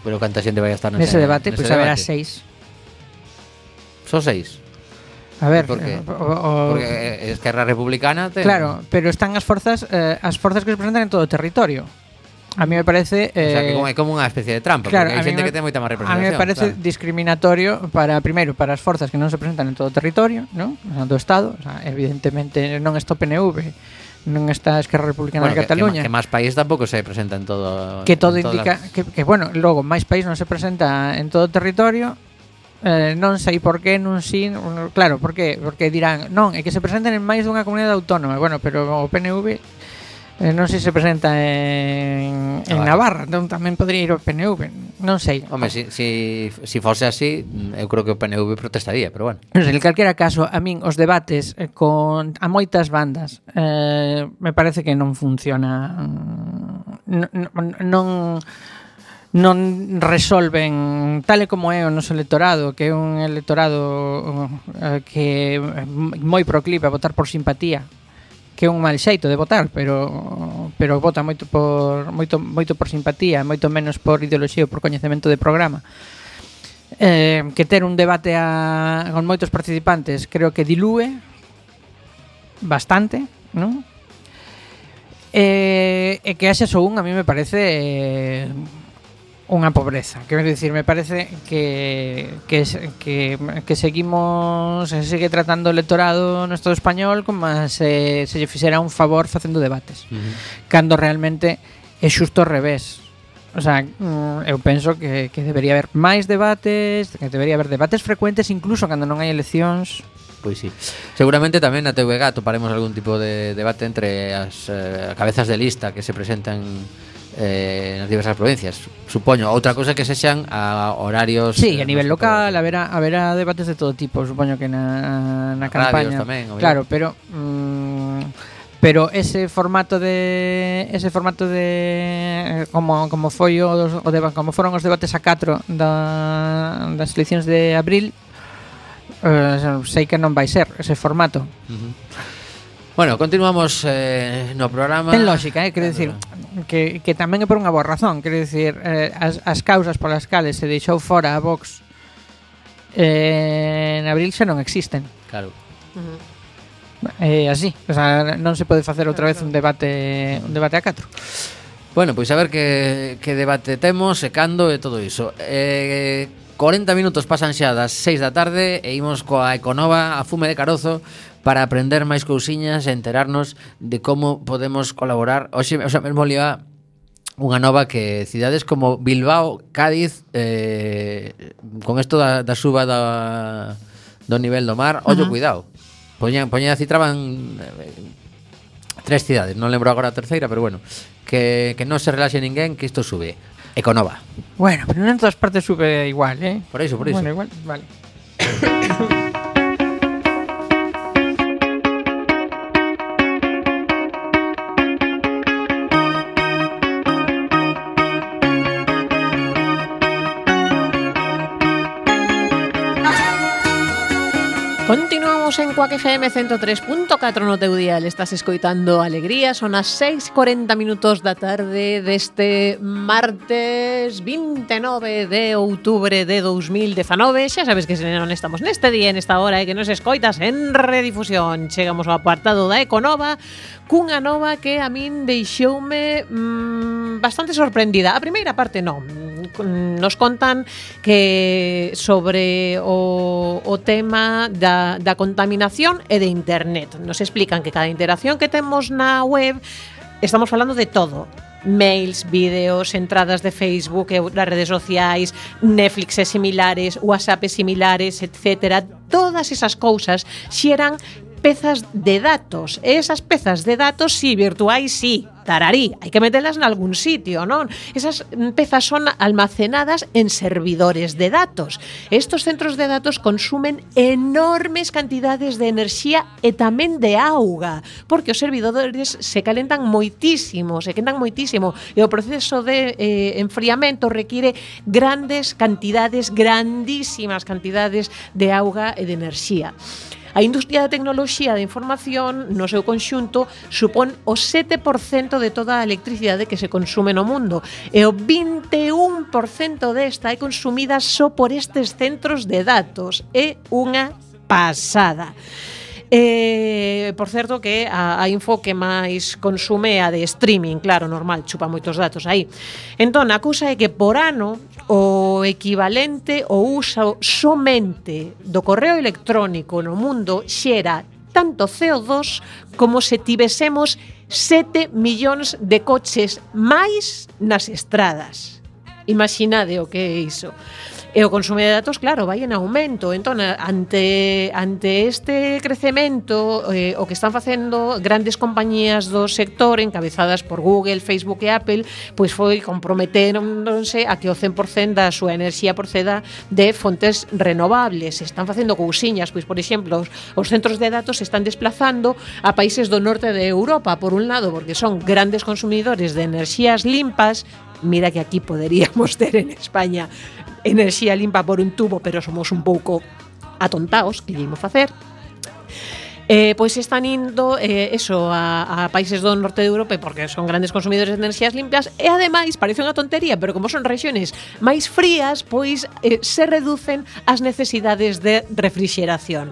Pero canta xente vai estar nese, nese debate, pois pues, haberá seis. Só seis? A ver, porque, eh, o, o, porque Esquerra Republicana ten... Claro, pero están as forzas eh, as forzas que se presentan en todo o territorio. A mí me parece eh, O sea, que eh, como, é como unha especie de trampa, claro, porque hai xente me, que ten moita máis representación. A mí me parece claro. discriminatorio para primeiro para as forzas que non se presentan en todo o territorio, ¿no? do estado, o sea, evidentemente non está o PNV, non está a Esquerra Republicana bueno, de Cataluña. Que, que máis país tampouco se presenta en todo Que todo indica las... que, que bueno, logo máis país non se presenta en todo o territorio, Eh, non sei por qué non sin, claro, por qué? Porque dirán, non, é que se presenten en máis dunha comunidade autónoma. Bueno, pero o PNV eh, non sei se presenta en, en Navarra, entón tamén podría ir o PNV, non sei. Home, si, si, si fose así, eu creo que o PNV protestaría, pero bueno. Non sei, en calquera caso, a min os debates eh, con a moitas bandas eh, me parece que non funciona non, non non resolven tal e como é o noso electorado, que é un electorado eh, que é moi proclive a votar por simpatía, que é un mal xeito de votar, pero pero vota moito por moito moito por simpatía, moito menos por ideoloxía ou por coñecemento de programa. Eh, que ter un debate a, con moitos participantes creo que dilúe bastante, non? Eh, e que haxa só un a mí me parece eh, unha pobreza. Quero dicir, me parece que, que, que, que seguimos, se sigue tratando o electorado no Estado español como se, se lle fixera un favor facendo debates. Uh -huh. Cando realmente é xusto ao revés. O sea, mm, eu penso que, que debería haber máis debates, que debería haber debates frecuentes incluso cando non hai eleccións. Pois sí. Seguramente tamén na TVG toparemos algún tipo de debate entre as eh, cabezas de lista que se presentan eh, nas diversas provincias Supoño, outra cousa que sexan a horarios Sí, eh, a nivel local, haberá, haberá debates de todo tipo Supoño que na, na campaña tamén, obviamente. Claro, pero mm, pero ese formato de ese formato de eh, como como foi o, o de, como foron os debates a 4 da, das eleccións de abril eh, sei que non vai ser ese formato. Uh -huh. Bueno, continuamos eh, no programa Ten lógica, eh, quero dicir que, que tamén é por unha boa razón Quero dicir, eh, as, as causas polas cales se deixou fora a Vox eh, En abril xa non existen Claro uh -huh. É eh, así, o sea, non se pode facer outra vez un debate un debate a catro. Bueno, pois a ver que, que debate temos e cando e todo iso. Eh, 40 minutos pasan xa das 6 da tarde e imos coa Econova a fume de carozo para aprender máis cousiñas e enterarnos de como podemos colaborar. Oxe, o sea, mesmo liba unha nova que cidades como Bilbao, Cádiz, eh, con isto da, da suba da, do nivel do mar, ollo, uh -huh. cuidado. Poñan, poñan, citraban eh, tres cidades, non lembro agora a terceira, pero bueno, que, que non se relaxe ninguén, que isto sube. Econova. Bueno, pero non en todas partes sube igual, eh? Por iso, por iso. Bueno, igual, vale. Continuamos en Cuac FM 103.4 no teu dial. Estás escoitando Alegría, son as 6:40 minutos da tarde deste martes 29 de outubro de 2019. Xa sabes que se non estamos neste día, nesta hora, e que nos escoitas en redifusión. Chegamos ao apartado da Econova cunha nova que a min deixoume mmm, bastante sorprendida. A primeira parte non, nos contan que sobre o, o tema da, da contaminación e de internet. Nos explican que cada interacción que temos na web estamos falando de todo. Mails, vídeos, entradas de Facebook, das redes sociais, Netflix e similares, WhatsApp e similares, etc. Todas esas cousas xeran pezas de datos. E esas pezas de datos, sí, virtuais, sí, tararí, hai que metelas en algún sitio, non? Esas pezas son almacenadas en servidores de datos. Estos centros de datos consumen enormes cantidades de enerxía e tamén de auga, porque os servidores se calentan moitísimo, se quentan moitísimo, e o proceso de eh, enfriamento require grandes cantidades, grandísimas cantidades de auga e de enerxía. A industria da tecnoloxía da información no seu conxunto supón o 7% de toda a electricidade que se consume no mundo e o 21% desta é consumida só por estes centros de datos. É unha pasada. Eh, por certo que a, a info que máis consume é a de streaming, claro, normal, chupa moitos datos aí. Entón, a cousa é que por ano o equivalente o uso somente do correo electrónico no mundo xera tanto CO2 como se tivesemos 7 millóns de coches máis nas estradas. Imaginade o que é iso. E o consumo de datos, claro, vai en aumento. Entón, eh, ante, ante este crecemento, eh, o que están facendo grandes compañías do sector, encabezadas por Google, Facebook e Apple, pois foi comprometeronse a que o 100% da súa enerxía proceda de fontes renovables. Están facendo cousiñas, pois, por exemplo, os, os centros de datos se están desplazando a países do norte de Europa, por un lado, porque son grandes consumidores de enerxías limpas, mira que aquí poderíamos ter en España enerxía limpa por un tubo, pero somos un pouco atontaos, que lle imos facer. Eh, pois están indo eh, eso a, a países do norte de Europa porque son grandes consumidores de enerxías limpias e ademais parece unha tontería, pero como son regiones máis frías, pois eh, se reducen as necesidades de refrigeración.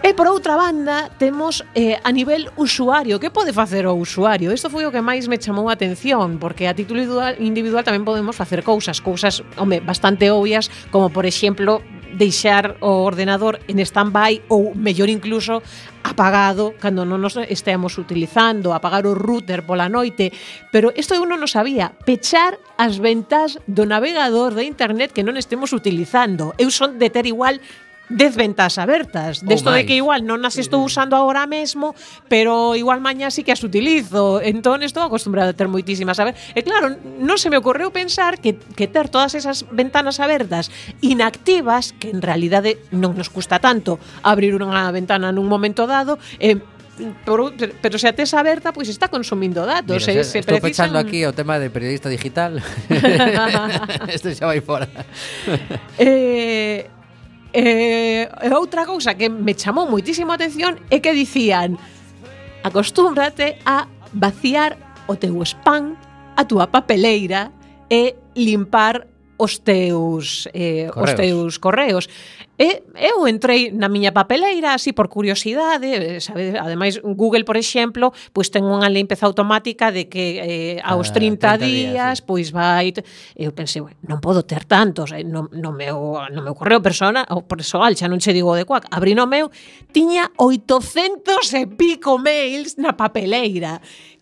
E por outra banda, temos eh, a nivel usuario. Que pode facer o usuario? Isto foi o que máis me chamou a atención, porque a título individual tamén podemos facer cousas, cousas, home, bastante obvias, como por exemplo, deixar o ordenador en standby ou mellor incluso apagado cando non nos estemos utilizando, apagar o router pola noite, pero isto eu non o sabía, pechar as ventas do navegador de internet que non estemos utilizando. Eu son de ter igual desventas abertas. Desto de, de que igual non as estou mm. usando agora mesmo, pero igual mañá sí que as utilizo. Entón estou acostumbrada a ter moitísimas abertas. E claro, non se me ocorreu pensar que, que ter todas esas ventanas abertas inactivas, que en realidade non nos custa tanto abrir unha ventana nun momento dado, eh, Por, pero se a tes aberta, pois está consumindo datos. Mira, eh, se, se estou precisan... pechando aquí o tema de periodista digital. Isto xa vai fora. eh, E eh, outra cousa que me chamou moitísimo a atención é que dicían acostúmbrate a vaciar o teu spam, a túa papeleira e limpar os teus eh, correos. os teus correos. E eu entrei na miña papeleira así por curiosidade, eh, sabe, ademais Google, por exemplo, pois ten unha limpeza automática de que eh, aos ah, 30, 30 días, días sí. pois vai eu pensei, non podo ter tantos, eh, no, no meu no meu correo persona ou persoal, xa non che digo de cuac, abrí no meu, tiña 800 e pico mails na papeleira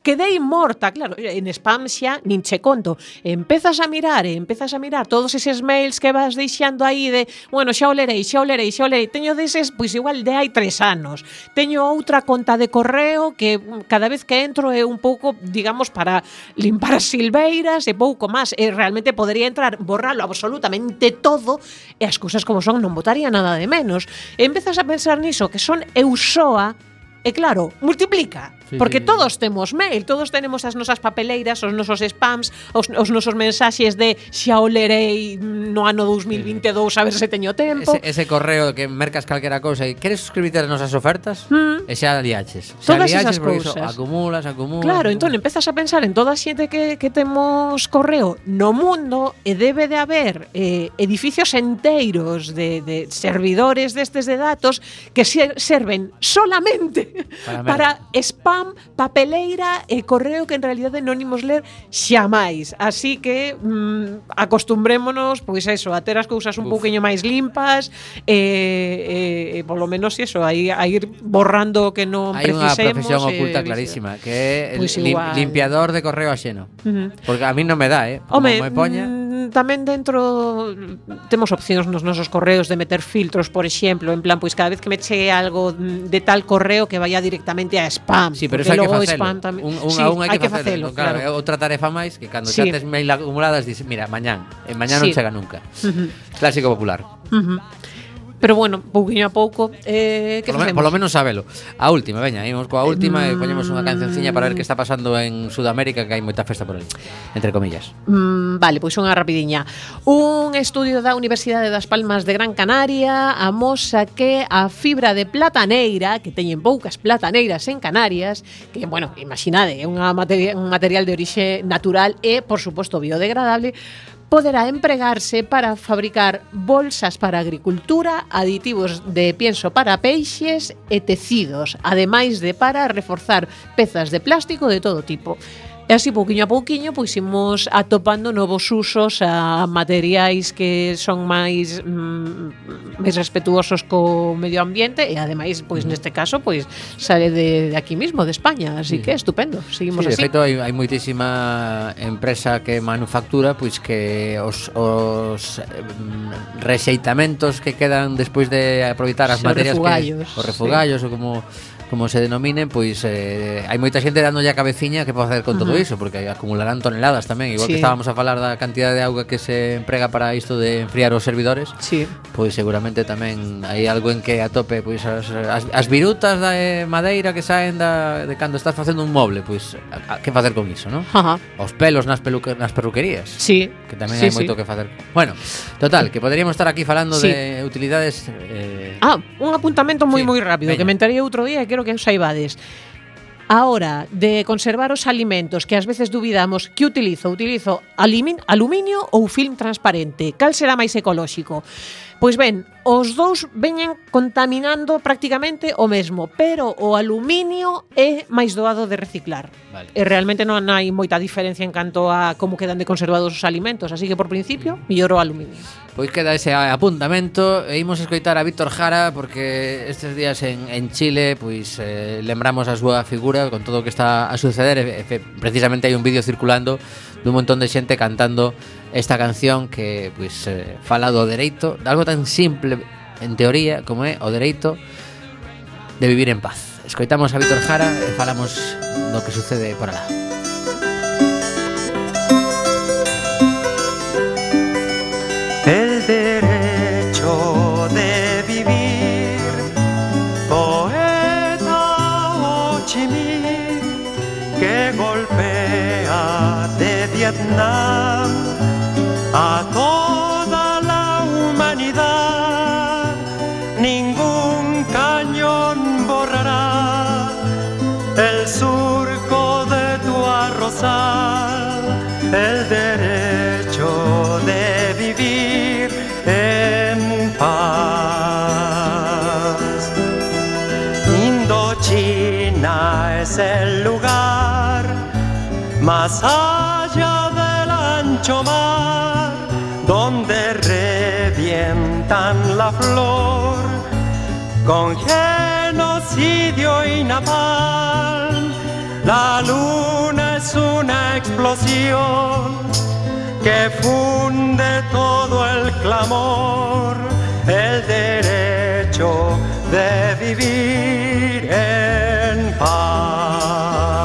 quedei morta, claro, en spam xa nin che conto. Empezas a mirar, e empezas a mirar todos eses mails que vas deixando aí de, bueno, xa o lerei, xa o lerei, xa o lerei. Teño deses, pois igual de hai tres anos. Teño outra conta de correo que mm, cada vez que entro é un pouco, digamos, para limpar as silveiras e pouco máis. E realmente podría entrar, borralo absolutamente todo e as cousas como son non votaría nada de menos. E empezas a pensar niso, que son eu soa, e claro, multiplica sí, porque sí. todos temos mail, todos tenemos as nosas papeleiras, os nosos spams, os, os nosos mensaxes de xa o lerei no ano 2022 a ver se teño tempo. Ese, ese correo que mercas calquera cousa e queres suscribirte ás nosas ofertas? Mm. E xa liaches. Xa todas liaches esas cousas. Acumulas, acumulas. Claro, acumulas. entón empezas a pensar en toda a xente que, que temos correo no mundo e debe de haber eh, edificios enteiros de, de servidores destes de datos que serven solamente para, para spam spam, papeleira e correo que en realidade non imos ler xamais. Así que mm, acostumbrémonos, pois eso, a ter as cousas un Uf. pouquiño máis limpas e, e, e polo menos eso, a ir, a ir borrando o que non Hai precisemos. Hai unha profesión e, oculta clarísima, que é pues pois lim, limpiador de correo axeno. Uh -huh. Porque a mí non me dá, eh? Home, me poña... Mm, tamén dentro temos opcións nos nosos correos de meter filtros, por exemplo, en plan, pois cada vez que me chegue algo de tal correo que vaya directamente a spam. Sí, pero eso hai que facelo. Spam tamén. un, un, sí, un hai que, que facelo, facelo claro. claro. Outra tarefa máis que cando sí. xa tes mail acumuladas dices, mira, mañán, e eh, mañán sí. non chega nunca. Uh. Clásico popular. Uh -huh. Pero bueno, pouquiño a pouco eh, que por, lo, por lo menos sabelo A última, veña, imos coa última mm, E poñemos unha cancionciña para ver que está pasando en Sudamérica Que hai moita festa por ali, entre comillas. Mm, Vale, pois unha rapidiña. Un estudio da Universidade das Palmas de Gran Canaria Amosa que a fibra de plataneira Que teñen poucas plataneiras en Canarias Que, bueno, imaginade É unha materia, un material de orixe natural E, por suposto, biodegradable poderá empregarse para fabricar bolsas para agricultura, aditivos de pienso para peixes e tecidos, ademais de para reforzar pezas de plástico de todo tipo. E así, pouquiño a pouquiño, pois imos atopando novos usos a materiais que son máis mm, máis respetuosos co medio ambiente e ademais, pois neste caso, pois sale de, de aquí mismo, de España, así sí. que estupendo. Seguimos sí, así. De feito, hai, hai moitísima empresa que manufactura pois que os, os mm, rexeitamentos que quedan despois de aproveitar as materias refugallos, que os refugallos sí. ou como como se denominen, pois eh, hai moita xente dándolle a cabeciña que pode facer con uh -huh. todo iso, porque acumularán toneladas tamén, igual sí. que estábamos a falar da cantidad de auga que se emprega para isto de enfriar os servidores. Sí. Pois seguramente tamén hai algo en que atope pois as, as, as virutas da eh, madeira que saen da, de cando estás facendo un moble, pois a, a, que facer con iso, non? Uh -huh. Os pelos nas peluque, nas perruquerías. Sí. Que tamén sí, hai moito sí. que facer. Bueno, total, que poderíamos estar aquí falando sí. de utilidades eh, Ah, un apuntamento moi sí. moi rápido Veña. que mentarei outro día e quero que os saibades. A hora de conservar os alimentos que ás veces dubidamos que utilizo, utilizo aluminio ou film transparente, cal será máis ecolóxico? Pois ben, os dous veñen contaminando prácticamente o mesmo, pero o aluminio é máis doado de reciclar. Vale. E realmente non hai moita diferencia en canto a como quedan de conservados os alimentos, así que por principio, mellor o aluminio. Pois queda ese apuntamento e imos escoitar a Víctor Jara porque estes días en, en Chile pois eh, lembramos a súa figura con todo o que está a suceder e, e, precisamente hai un vídeo circulando dun montón de xente cantando esta canción que pois eh, fala do dereito, de algo tan simple en teoría como é o dereito de vivir en paz. Escoitamos a Víctor Jara e falamos do que sucede por alá. el derecho de vivir. Poeta Ho Chi que golpea de Vietnam más allá del ancho mar, donde revientan la flor con genocidio y napalm La luna es una explosión que funde todo el clamor, el derecho de vivir en paz.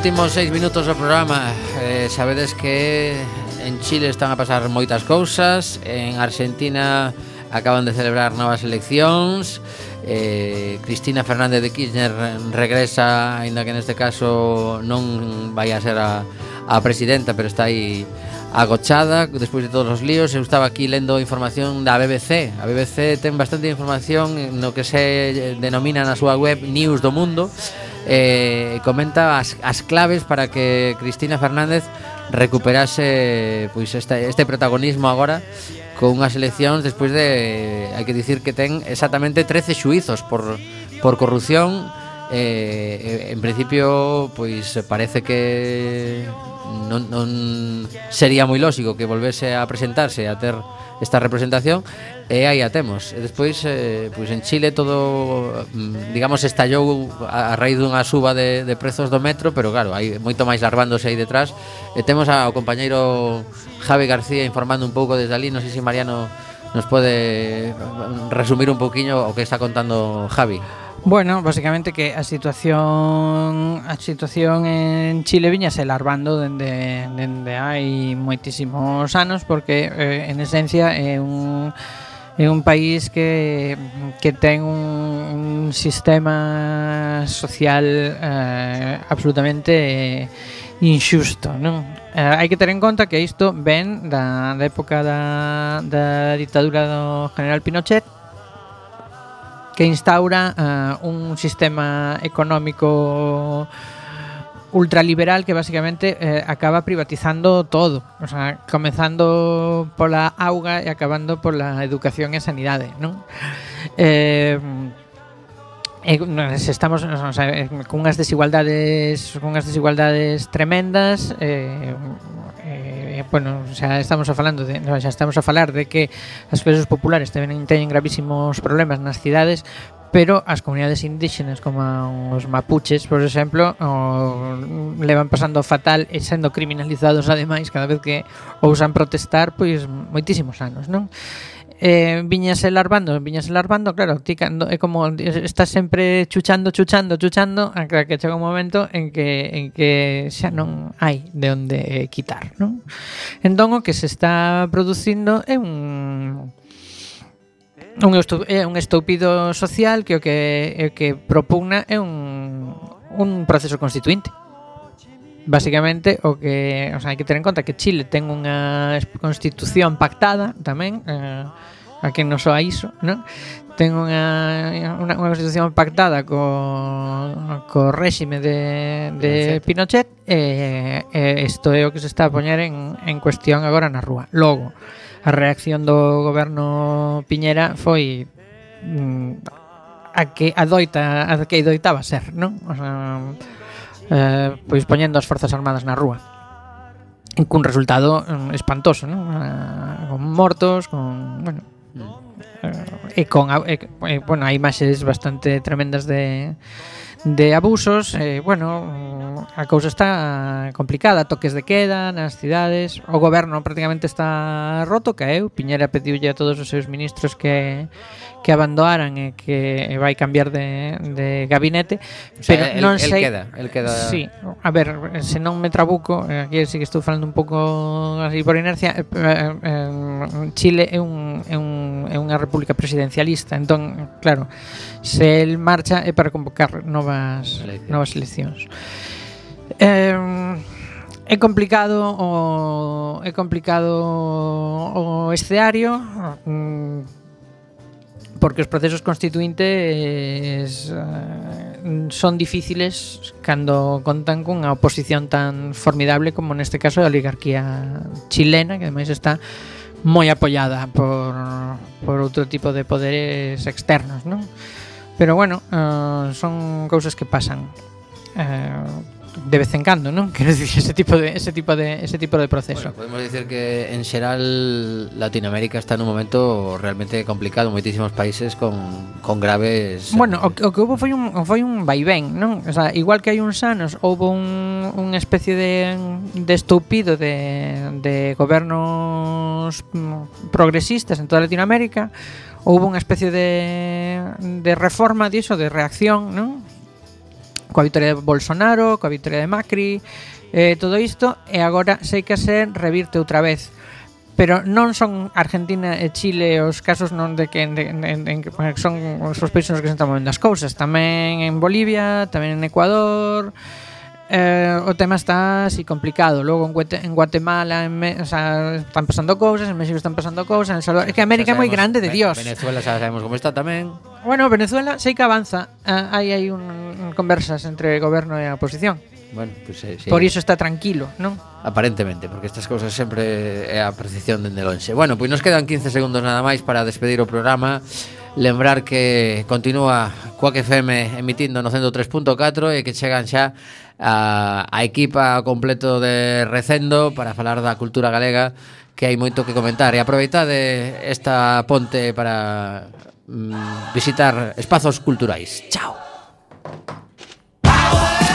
últimos seis minutos do programa eh, Sabedes que en Chile están a pasar moitas cousas En Argentina acaban de celebrar novas eleccións eh, Cristina Fernández de Kirchner regresa Ainda que neste caso non vai a ser a, a presidenta Pero está aí agochada despois de todos os líos. Eu estaba aquí lendo información da BBC A BBC ten bastante información no que se denomina na súa web News do Mundo eh, comenta as, as claves para que Cristina Fernández recuperase pois este, este protagonismo agora con unhas eleccións despois de hai que dicir que ten exactamente 13 xuizos por por corrupción. Eh, en principio pois parece que non, non sería moi lógico que volvese a presentarse a ter esta representación e aí a temos. E despois eh, pois en Chile todo mm, digamos estallou a, a raíz dunha suba de, de prezos do metro, pero claro, hai moito máis larvándose aí detrás. E temos ao compañeiro Javi García informando un pouco desde ali, non sei se Mariano nos pode mm, resumir un pouquiño o que está contando Javi. Bueno, basicamente que a situación a situación en Chile viñase larvando dende, dende hai moitísimos anos porque eh, en esencia é un é un país que que ten un, un sistema social eh, absolutamente eh, inxusto, non? Eh, hai que ter en conta que isto ven da, da época da, da ditadura do general Pinochet que instaura uh, un sistema económico ultraliberal que basicamente eh, acaba privatizando todo, o sea, comenzando pola auga e acabando pola educación e sanidade, non? Eh, eh, estamos o sea, eh, cunhas desigualdades cunhas desigualdades tremendas eh, eh, bueno, xa estamos a falando de, no, xa estamos a falar de que as clases populares tamén teñen gravísimos problemas nas cidades, pero as comunidades indígenas como os mapuches, por exemplo, o, levan pasando fatal e sendo criminalizados ademais cada vez que ousan protestar, pois moitísimos anos, non? eh, viñase larvando, viñase larvando, claro, ti cando, é como estás sempre chuchando, chuchando, chuchando, a que chega un momento en que en que xa non hai de onde quitar, non? Entón o que se está producindo é un un é un estúpido social que o que o que propugna é un un proceso constituinte. Basicamente, o que o sea, hai que ter en conta que Chile ten unha constitución pactada tamén, eh, a que non soa iso, non? Ten unha, unha, unha constitución pactada co, co réxime de, de Pinochet, Pinochet e eh, isto eh, é o que se está a poñer en, en cuestión agora na rúa. Logo, a reacción do goberno Piñera foi mm, a que adoita a que adoitaba ser, non? O sea, eh, pois poñendo as forzas armadas na rúa. Cun resultado mm, espantoso, non? Eh, con mortos, con, bueno, eh, e con e, e, bueno, hai imaxes bastante tremendas de de abusos, eh, bueno, a cousa está complicada, toques de queda nas cidades, o goberno prácticamente está roto, caeu, Piñera pediulle a todos os seus ministros que que abandoaran e eh, que vai cambiar de, de gabinete, o sea, pero el, non sei... El queda, el queda... Sí, a ver, se non me trabuco, eh, aquí sí que estou falando un pouco así por inercia, eh, eh, Chile é, un, é, un, é unha república presidencialista, entón, claro, se el marcha é para convocar novas, eleccións. novas eleccións. Eh, É complicado o é complicado o escenario mm, porque os procesos constituintes eh, son difíciles cando contan cunha oposición tan formidable como neste caso a oligarquía chilena, que ademais está moi apoiada por, por outro tipo de poderes externos, non? Pero bueno, eh, son cousas que pasan. Eh, de vez en cando, non? Quero dicir ese tipo de ese tipo de ese tipo de proceso. Bueno, podemos dicir que en xeral Latinoamérica está nun momento realmente complicado, moitísimos países con, con graves Bueno, o, o que houve foi un foi un vaivén, non? O sea, igual que hai uns anos houve un unha especie de de estúpido de de gobernos progresistas en toda Latinoamérica, houve unha especie de de reforma diso, de reacción, non? coa victoria de Bolsonaro, coa victoria de Macri, eh, todo isto, e agora sei que se revirte outra vez. Pero non son Argentina e Chile os casos non de que, de, en, en, que son os países nos que se están movendo as cousas. Tamén en Bolivia, tamén en Ecuador, eh, o tema está así complicado. Logo en, Guate, en Guatemala en Me, o sea, están pasando cousas, en México están pasando cousas, en El Salvador, é que América é moi grande de Dios. Venezuela xa sabemos como está tamén. Bueno, Venezuela sei que avanza. Ah, hai hai un, un conversas entre goberno e a oposición. Bueno, pues, eh, sí. Por iso está tranquilo, non? Aparentemente, porque estas cousas sempre é eh, a percepción dende lonxe. Bueno, pois pues nos quedan 15 segundos nada máis para despedir o programa. Lembrar que continúa Coac FM emitindo no 103.4 e que chegan xa a, a equipa completo de Recendo para falar da cultura galega que hai moito que comentar e aproveitade esta ponte para mm, visitar espazos culturais. Chao. Power!